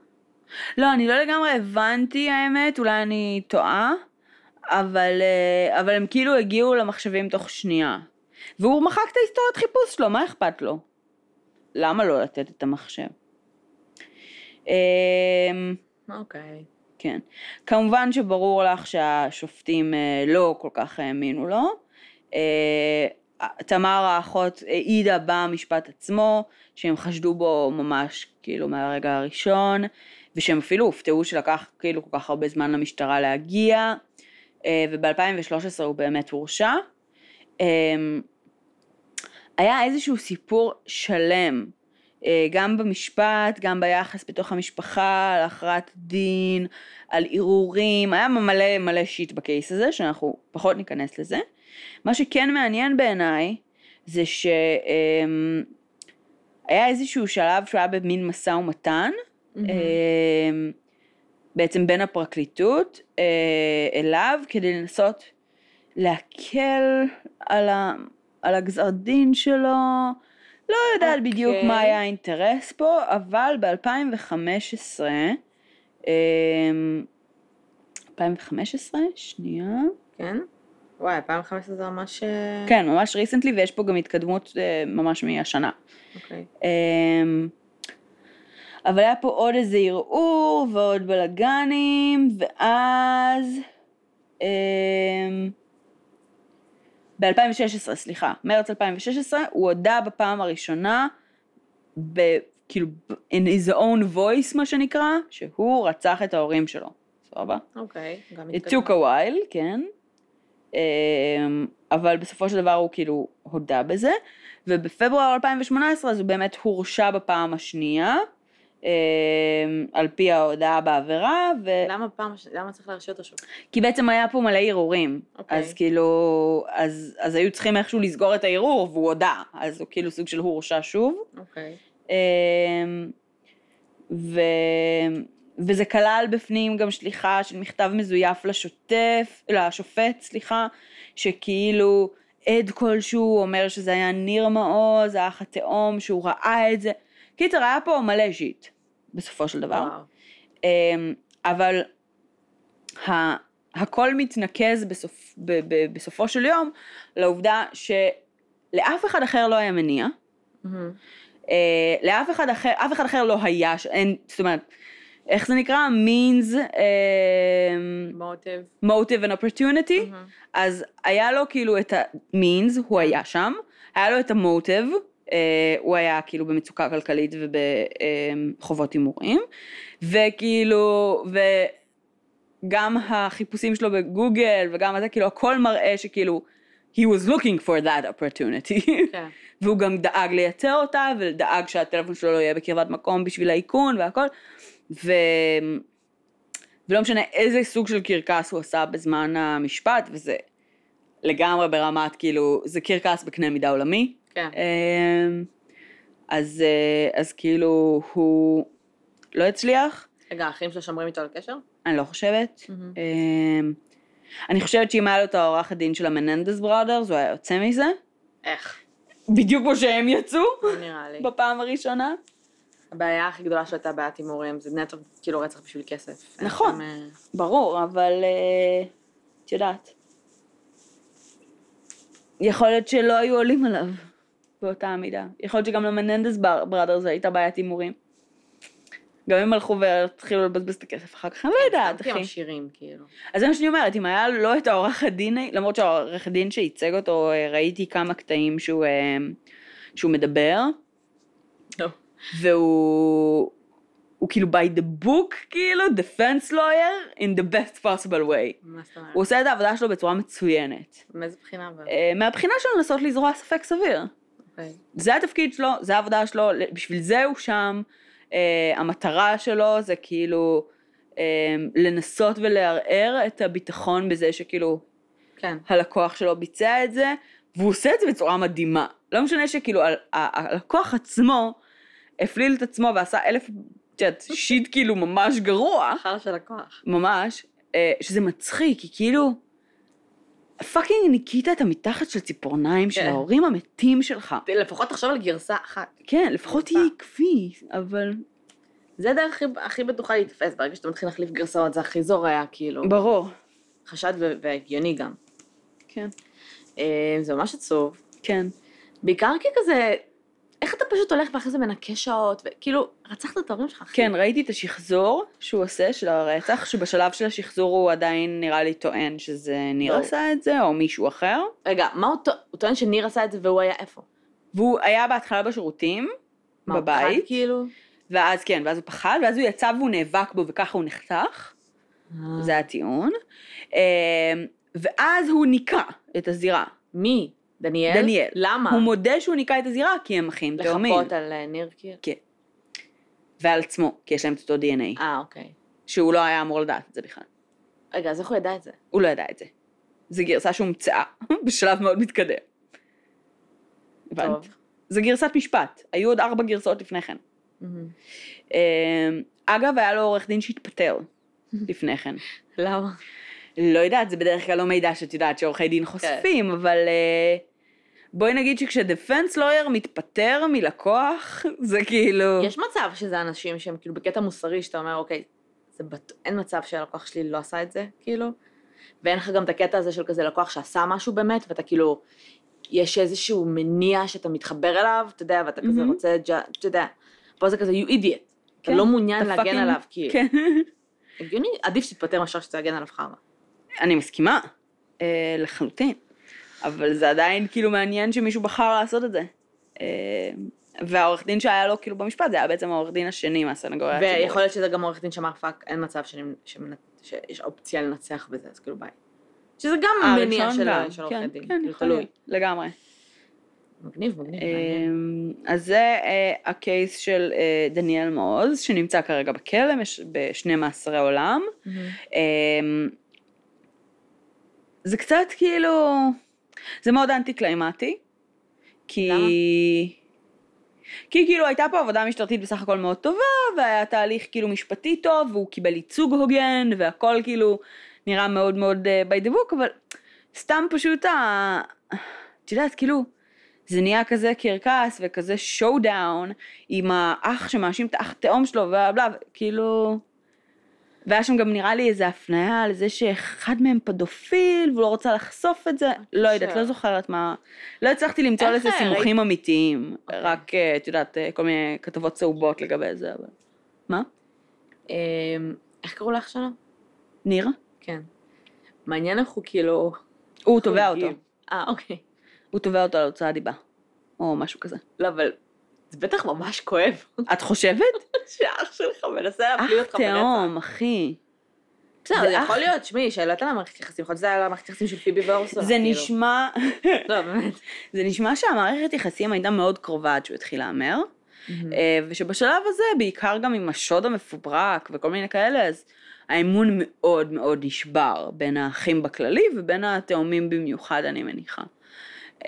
לא, אני לא לגמרי הבנתי האמת, אולי אני טועה, אבל, אה, אבל הם כאילו הגיעו למחשבים תוך שנייה. והוא מחק את ההיסטוריית חיפוש שלו, מה אכפת לו? למה לא לתת את המחשב? אמ, אוקיי. כן. כמובן שברור לך שהשופטים אה, לא כל כך האמינו לו. אה, תמר האחות העידה במשפט עצמו, שהם חשדו בו ממש כאילו מהרגע הראשון, ושהם אפילו הופתעו שלקח כאילו כל כך הרבה זמן למשטרה להגיע, אה, וב-2013 הוא באמת הורשע. אה, היה איזשהו סיפור שלם, גם במשפט, גם ביחס בתוך המשפחה, על הכרעת דין, על ערעורים, היה מלא מלא שיט בקייס הזה, שאנחנו פחות ניכנס לזה. מה שכן מעניין בעיניי, זה שהיה איזשהו שלב שהוא היה במין משא ומתן. אמ, בעצם בין הפרקליטות אה, אליו, כדי לנסות להקל על, ה, על הגזר דין שלו. לא יודעת אוקיי. בדיוק מה היה האינטרס פה, אבל ב-2015, 2015, שנייה, כן? וואי, 2015 זה ממש... אה, כן, ממש ריסנטלי, ויש פה גם התקדמות אה, ממש מהשנה. אוקיי. אמ, אבל היה פה עוד איזה ערעור ועוד בלאגנים, ואז... ב-2016, סליחה, מרץ 2016, הוא הודה בפעם הראשונה, ב, כאילו, in his own voice, מה שנקרא, שהוא רצח את ההורים שלו. סבבה? אוקיי. גם It התקדם. took a while, כן. אמ, אבל בסופו של דבר הוא כאילו הודה בזה, ובפברואר 2018 אז הוא באמת הורשע בפעם השנייה, אמ, על פי ההודעה בעבירה, ו... למה פעם, למה צריך להרשיע אותו שוב? כי בעצם היה פה מלא ערעורים, אוקיי. אז כאילו, אז, אז היו צריכים איכשהו לסגור את הערעור, והוא הודה, אז הוא כאילו סוג של הורשע שוב. אוקיי. אמ, ו... וזה כלל בפנים גם שליחה של מכתב מזויף לשוטף, לשופט, סליחה, שכאילו עד כלשהו אומר שזה היה ניר מעוז, האח התאום, שהוא ראה את זה. קיצר, היה פה מלא שיט, בסופו של דבר. וואו. אמ, אבל ה- הכל מתנקז בסופ, ב, ב, בסופו של יום לעובדה שלאף אחד אחר לא היה מניע. אה, לאף אחד אחר, אף אחד אחר לא היה, אין, זאת אומרת, איך זה נקרא? means, אה, מוטיב. motive and opportunity, מהמם. אז היה לו כאילו את ה-means, הוא היה שם, היה לו את המוטיב, אה, הוא היה כאילו במצוקה כלכלית ובחובות הימורים, וכאילו, וגם החיפושים שלו בגוגל וגם זה, כאילו הכל מראה שכאילו, he was looking for that opportunity. כן. והוא גם דאג לייצר אותה, ודאג שהטלפון שלו לא יהיה בקרבת מקום בשביל האיכון והכל, ו... ולא משנה איזה סוג של קרקס הוא עשה בזמן המשפט, וזה לגמרי ברמת כאילו, זה קרקס בקנה מידה עולמי. כן. אמ, אז, אה, אז כאילו הוא לא הצליח, רגע, האחים שלו שומרים איתו על קשר? אני לא חושבת. אמ, אני חושבת שאם היה לו את העורכת דין של המננדס בראדרס, הוא היה יוצא מזה. איך? בדיוק כמו שהם יצאו לא נראה לי. בפעם הראשונה. הבעיה הכי גדולה שלו הייתה בעיית הימורים, זה נטו כאילו רצח בשביל כסף. נכון. שם, אה, ברור, אבל אה, את יודעת. יכול להיות שלא היו עולים עליו באותה המידה. יכול להיות שגם למננדס בר- בראדרס הייתה בעיית הימורים. גם הם הלכו והתחילו לבזבז את הכסף אחר כך, אני לא יודעת, כי הם אחי. עשירים, כאילו. אז זה מה שאני אומרת, אם היה לו את העורך הדין, למרות שהעורך הדין שייצג אותו, אה, ראיתי כמה קטעים שהוא, שהוא מדבר, לא. והוא הוא כאילו by the book, כאילו, defense lawyer in the best possible way. מה זאת אומרת? הוא עושה את העבודה שלו בצורה מצוינת. מאיזה בחינה אבל? אה, מהבחינה שלו לנסות לזרוע ספק סביר. אוקיי. זה התפקיד שלו, זה העבודה שלו, בשביל זה הוא שם. אה, המטרה שלו זה כאילו אה, לנסות ולערער את הביטחון בזה שכאילו כן. הלקוח שלו ביצע את זה, והוא עושה את זה בצורה מדהימה. לא משנה שכאילו ה- ה- הלקוח עצמו הפליל את עצמו ועשה אלף, את יודעת, shit כאילו ממש גרוע, אחרא של לקוח. ממש, אה, שזה מצחיק, כי כאילו, fucking ניקית את המתחת של ציפורניים של כן. ההורים המתים שלך. לפחות תחשוב על גרסה אחת. כן, לפחות. תהיי עקבי, אבל זה הדרך הכי- הכי בטוחה להיתפס, ברגע שאתה מתחיל להחליף גרסאות זה הכי זורע, כאילו. ברור. חשד והגיוני גם. כן. אה, זה ממש עצוב. כן. בעיקר כי כזה, איך אתה פשוט הולך ואחרי זה מנקה שעות, וכאילו, רצחת את ההורים שלך, אחי. כן, ראיתי את השחזור שהוא עושה של הרצח, שבשלב של השחזור הוא עדיין נראה לי טוען שזה ניר. עשה את זה, או מישהו אחר. רגע, מה הוא טוע- הוא טוען שניר עשה את זה והוא היה איפה? והוא היה בהתחלה בשירותים, מה, הוא בבית, פחד, כאילו? ואז כן, ואז הוא פחד, ואז הוא יצא והוא נאבק בו וככה הוא נחתך, אה. זה הטיעון. אה, ואז הוא ניקה את הזירה. מי? דניאל? דניאל. למה? הוא מודה שהוא ניקה את הזירה כי הם אחים תאומים. לחפות על אה, ניר כאילו? ועל עצמו, כי יש להם את אותו DNA, אה, אוקיי. שהוא לא היה אמור לדעת את זה בכלל. רגע, אז איך הוא ידע את זה? הוא לא ידע את זה. זו גרסה שהומצאה בשלב מאוד מתקדם. הבנת? טוב. זו גרסת משפט, היו עוד ארבע גרסאות לפני כן. אה, אגב, היה לו עורך דין שהתפטר לפני כן. למה? לא יודעת, זה בדרך כלל לא מידע שאת יודעת שעורכי דין חושפים, אבל אה, בואי נגיד שכשדפנס לויר מתפטר מלקוח, זה כאילו... יש מצב שזה אנשים שהם כאילו בקטע מוסרי, שאתה אומר, אוקיי, זה בט... אין מצב שהלקוח שלי לא עשה את זה, כאילו, ואין לך גם את הקטע הזה של כזה לקוח שעשה משהו באמת, ואתה כאילו, יש איזשהו מניע שאתה מתחבר אליו, אתה יודע, ואתה כזה מהמם. רוצה, אתה יודע, פה זה כזה, you idiot. אתה כן, לא מעוניין אתה להגן fucking- עליו, כאילו. כן. הגיוני, עדיף שתתפטר מאשר שתגן עליו חרא. אני מסכימה, אה, לחלוטין. אבל זה עדיין כאילו מעניין שמישהו בחר לעשות את זה. אה, והעורך דין שהיה לו כאילו במשפט, זה היה בעצם העורך דין השני מהסנגוריה הציבורית. ויכול להיות שזה גם עורך דין שאמר fuck, אין מצב שאני- שמנ- שיש אופציה לנצח בזה, אז כאילו ביי. שזה גם אה, מניע של של עורכי כן, דין, כן, כאילו תלוי. לגמרי. מגניב, מגניב. אה, אז זה אה, ה case של אה, דניאל מעוז, שנמצא כרגע בכלא מש- בשני מאסרי עולם. מהמם. אמ, זה קצת כאילו, זה מאוד anti-climactic, כי... למה? כי כאילו הייתה פה עבודה משטרתית בסך הכל מאוד טובה, והיה תהליך כאילו משפטי טוב, והוא קיבל ייצוג הוגן, והכל כאילו נראה מאוד מאוד uh, by the book, אבל סתם פשוט ה... את יודעת, כאילו, זה נהיה כזה קרקס וכזה showdown עם האח שמאשים את האח התאום שלו, ובלה, כאילו... והיה שם גם נראה לי איזה הפניה לזה שאחד מהם פדופיל והוא לא רוצה לחשוף את זה, לא יודעת? לא זוכרת מה, לא הצלחתי למצוא לזה אה, סימוכים אמיתיים, אוקיי. רק, אה, את יודעת, אה, כל מיני כתבות צהובות לגבי זה, אבל... מה? אמ, איך קראו לאח שלו? ניר? כן. מעניין איך הוא כאילו... הוא תובע. אותו, אה, אוקיי. הוא תובע אותו על הוצאת דיבה, או משהו כזה. לא, אבל זה בטח ממש כואב. את חושבת? שאח שלך מנסה אח להפליל אותך ברצח. תאום, אחי. בסדר, זה יכול אח- להיות, שמעי, שאלת על המערכת יחסים, יכול להיות שזה היה המערכת יחסים של פיבי ואורסולה. זה כאילו. נשמע, לא, באמת. זה נשמע שהמערכת יחסים הייתה מאוד קרובה עד שהוא התחיל להמר. אה, ושבשלב הזה, בעיקר גם עם השוד המפוברק וכל מיני כאלה, אז האמון מאוד מאוד נשבר בין האחים בכללי ובין התאומים במיוחד, אני מניחה.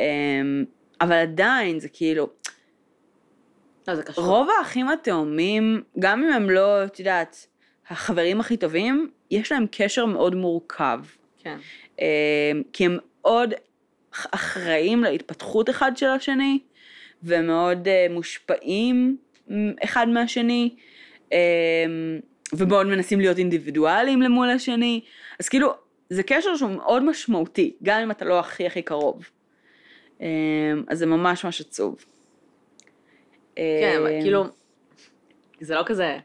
אמ, אבל עדיין זה כאילו, לא, זה קשור. רוב האחים התאומים, גם אם הם לא, את יודעת, החברים הכי טובים, יש להם קשר מאוד מורכב. כן. אה, כי הם מאוד אחראים להתפתחות אחד של השני, ומאוד אה, מושפעים אחד מהשני, אה, ומאוד מנסים להיות אינדיבידואליים למול השני, אז כאילו, זה קשר שהוא מאוד משמעותי, גם אם אתה לא הכי הכי קרוב. אז זה ממש ממש עצוב. כן, אבל כאילו, זה לא כזה,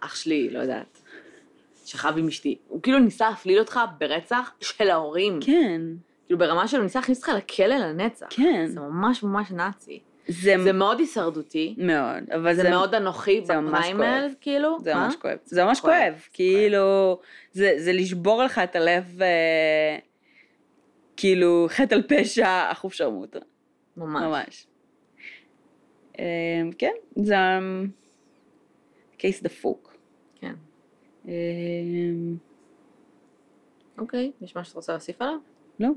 אח שלי, לא יודעת, שכב עם אשתי. הוא כאילו ניסה להפליל אותך ברצח של ההורים. כן. כאילו ברמה שלו ניסה להכניס אותך לכלא לנצח. כן. זה ממש ממש נאצי. זה, זה מאוד הישרדותי. מאוד, אבל זה, זה, מאוד אנוכי בפריימל. כאילו. זה מה? ממש כואב. זה ממש כואב. כואב. כאילו, זה, זה לשבור לך את הלב, אה, כאילו, חטא על פשע, אחוף שרמוטה. ממש. ממש. אה, כן, זה קייס דפוק. כן. אה, אוקיי, יש משהו שאתה רוצה להוסיף עליו? לא.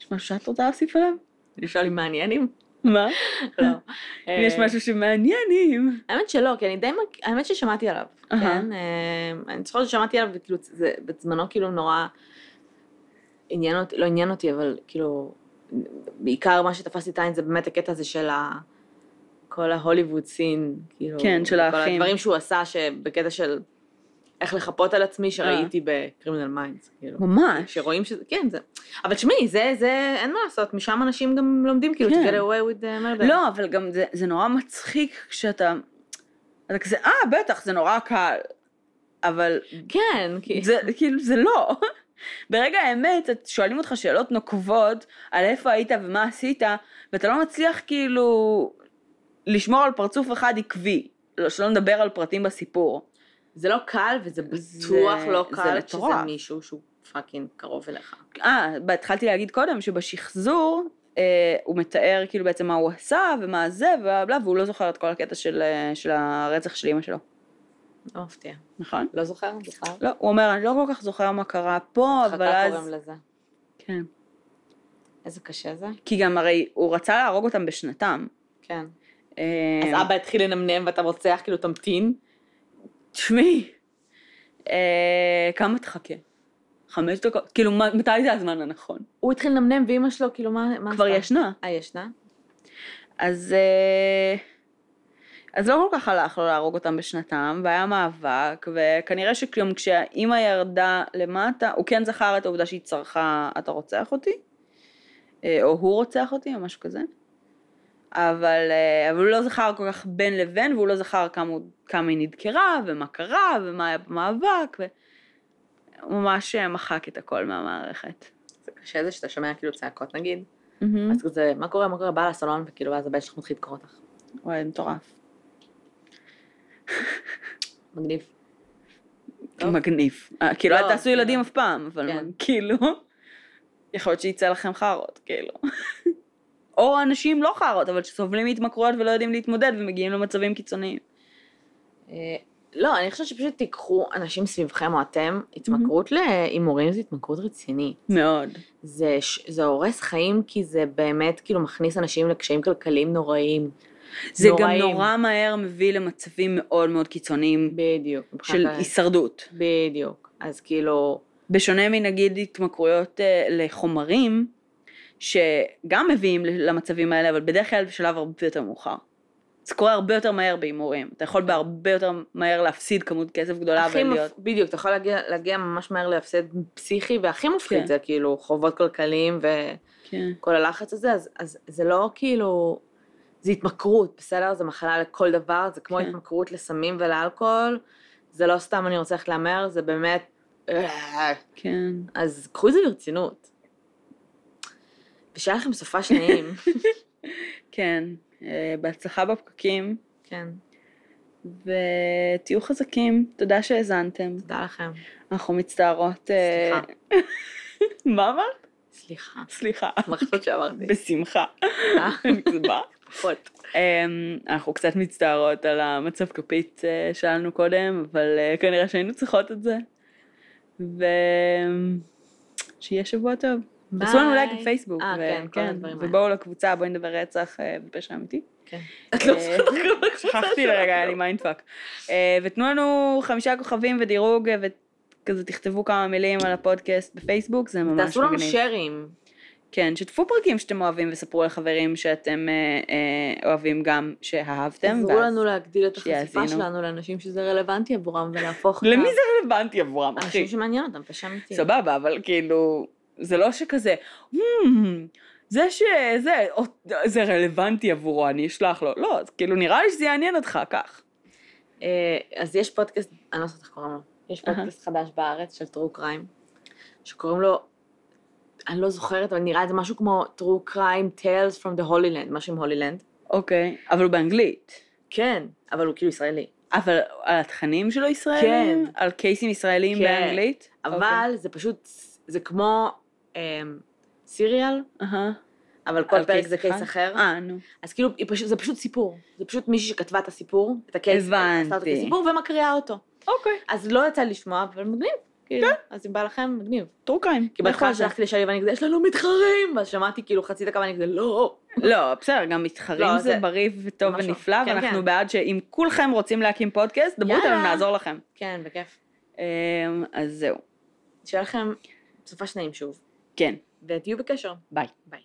יש משהו שאת רוצה להוסיף עליו? לשאול אם מעניינים? מה? לא. אם יש אה, משהו שמעניינים. האמת שלא, כי אני די, האמת ששמעתי עליו. כן? אה, אני זוכרת ששמעתי עליו, וכאילו, זה בזמנו כאילו נורא עניין אותי, לא עניין אותי, אבל כאילו, בעיקר מה שתפס לי את העין זה באמת הקטע הזה של ה... כל ההוליווד scene, כאילו, כן, של כל האחים. הדברים שהוא עשה, שבקטע של איך לחפות על עצמי, שראיתי ב Criminal Minds, כאילו. ממש. שרואים שזה, כן, זה, אבל תשמעי, זה, זה, אין מה לעשות, משם אנשים גם לומדים, כאילו, כן. to get away with the murder. לא, אבל גם זה, זה נורא מצחיק כשאתה... אתה כזה, אה, בטח, זה נורא קל. אבל כן, כי... זה, כאילו, זה לא. ברגע האמת, את- שואלים אותך שאלות נוקבות על איפה היית ומה עשית, ואתה לא מצליח כאילו לשמור על פרצוף אחד עקבי. לא, שלא נדבר על פרטים בסיפור. זה לא קל, וזה זה- בטוח לא זה קל מטורף. כשזה מישהו שהוא fucking קרוב אליך. אה, התחלתי להגיד קודם שבשחזור אה, הוא מתאר כאילו בעצם מה הוא עשה ומה זה ובלה, והוא לא זוכר את כל הקטע של, אה, של הרצח של אמא שלו, לא מפתיע. נכון? לא זוכר בכלל? לא, הוא אומר, אני לא כל כך זוכר מה קרה פה, אבל חכה אז... קוראים לזה. כן. איזה קשה זה. כי גם הרי הוא רצה להרוג אותם בשנתם. כן. אה, אז אבא התחיל לנמנם ואתה רוצח, כאילו תמתין. תשמעי, אה, כמה תחכה? חמש דקות? כאילו, מתי זה הזמן הנכון? הוא התחיל לנמנם ואימא שלו, כאילו מה כבר? ישנה. אה, ישנה? אז, אה, אז לא כל כך הלך לו להרוג אותם בשנתם, והיה מאבק, וכנראה שגם כשהאימא ירדה למטה, הוא כן זכר את העובדה שהיא צרכה, אתה רוצח אותי? אה, או הוא רוצח אותי, או משהו כזה. אבל, אה, אבל הוא לא זכר כל כך בין לבין, והוא לא זכר כמה, כמה היא נדקרה, ומה קרה, ומה היה במאבק, והוא ממש אה, מחק את הכל מהמערכת. זה קשה זה שאתה שומע כאילו צעקות נגיד. מהמם. אז כזה, מה קורה, מה קורה, בא לסלון, וכאילו, ואז הבן שלך מתחיל לקרוא אותך. וואי, מטורף. מגניב. מגניב. אה, כאילו, לא, אל תעשו ילדים כאילו. אף פעם, אבל כן. כאילו, יכול להיות שיצא לכם חארות, כאילו. או אנשים לא חארות, אבל שסובלים מהתמכרויות ולא יודעים להתמודד ומגיעים למצבים קיצוניים. אה, לא, אני חושבת שפשוט תיקחו אנשים סביבכם או אתם, התמכרות להימורים זה התמכרות רצינית. מאוד. זה, זה הורס חיים כי זה באמת כאילו מכניס אנשים לקשיים כלכליים נוראיים. זה נוראים. גם נורא מהר מביא למצבים מאוד מאוד קיצוניים בדיוק. של ה- הישרדות. בדיוק. אז כאילו, בשונה מנגיד התמכרויות אה, לחומרים, שגם מביאים למצבים האלה, אבל בדרך כלל בשלב הרבה יותר מאוחר. זה קורה הרבה יותר מהר בהימורים. אתה יכול בהרבה יותר מהר להפסיד כמות כסף גדולה ולהיות... מפ... בדיוק, אתה יכול להגיע, להגיע ממש מהר להפסד פסיכי, והכי מפחיד כן. זה כאילו חובות כלכליים כן. וכל הלחץ הזה, אז, אז זה לא כאילו, זה התמכרות, בסדר? זה מחלה לכל דבר, זה כמו כן. התמכרות לסמים ולאלכוהול, זה לא סתם אני רוצה ללכת להמר, זה באמת, כן. אז קחו את זה ברצינות. ושיהיה לכם סופה שניים, כן. אה, בהצלחה בפקקים, כן, ותהיו חזקים. תודה שהאזנתם. תודה לכם. אנחנו מצטערות... אה, סליחה. מה אמרת? סליחה. סליחה. מה חשבת שאמרתי? בשמחה. אה, אני באה. פחות. אמ, אנחנו קצת מצטערות על המצב כפית אה, שלנו קודם, אבל אה, כנראה שהיינו צריכות את זה. ושיהיה שבוע טוב. תעשו לנו לייק ביי. בפייסבוק. אה, ו- כן, כל הדברים האלה. ובואו לקבוצה, בואי נדבר רצח אה, ופשע אמיתי. כן. אה, שכחתי לרגע, היה לי mindfuck. ותנו לנו חמישה כוכבים ודירוג, אה, כזה תכתבו כמה מילים על הפודקאסט בפייסבוק, זה ממש תעשו לנו מגניב. שרים. כן, שתפו פרקים שאתם אוהבים וספרו לחברים שאתם אה, אה, אוהבים גם שאהבתם. תעזרו ואז- לנו להגדיל את החשיפה. שלנו לאנשים שזה רלוונטי עבורם ולהפוך למי זה רלוונטי עבורם, אחי? אנשים שמעניין אותם, פשע אמיתי. סבבה, אבל כאילו, זה לא שכזה, "Hmm, זה שזה, זה רלוונטי עבורו, אני אשלח לו. לא, כאילו נראה לי שזה יעניין אותך, כך. אה, אז יש פודקאסט, אני לא יודעת איך קוראים לו, יש. פודקאסט חדש בארץ של true crime, שקוראים לו, אני לא זוכרת, אבל נראה לי זה משהו כמו true crime tales from the holy land, משהו עם holy land. אוקיי, אבל הוא באנגלית. כן, אבל הוא כאילו ישראלי. אבל על התכנים שלו ישראלים? כן. על case ים ישראלים כן. באנגלית? אבל זה פשוט, זה כמו אמ, Serial, אהה. אבל כל פרק case זה case אחד? אחר. אה, נו. אז כאילו, פשוט, זה פשוט סיפור. זה פשוט מישהי שכתבה את הסיפור, את ה case, הבנתי. עשתה אותו כסיפור ומקריאה אותו. אוקיי, אז לא יצא לשמוע, אבל מגניב. כאילו, אז אם בא לכם, מגניב. טרוקיים. כי בהתחלה שלחתי לשלי ואני כזה, יש לנו מתחרים! ואז שמעתי כאילו חצי דקה ואני כזה, לא. לא, בסדר, גם מתחרים לא, זה בריא וטוב. ונפלא, כן, ואנחנו כן. בעד שאם כולכם רוצים להקים פודקאסט, דברו איתנו. נעזור לכם. כן, בכיף. אמ, אז זהו. שיהיה לכם סופה שניים שוב, כן, ותהיו בקשר. ביי. ביי.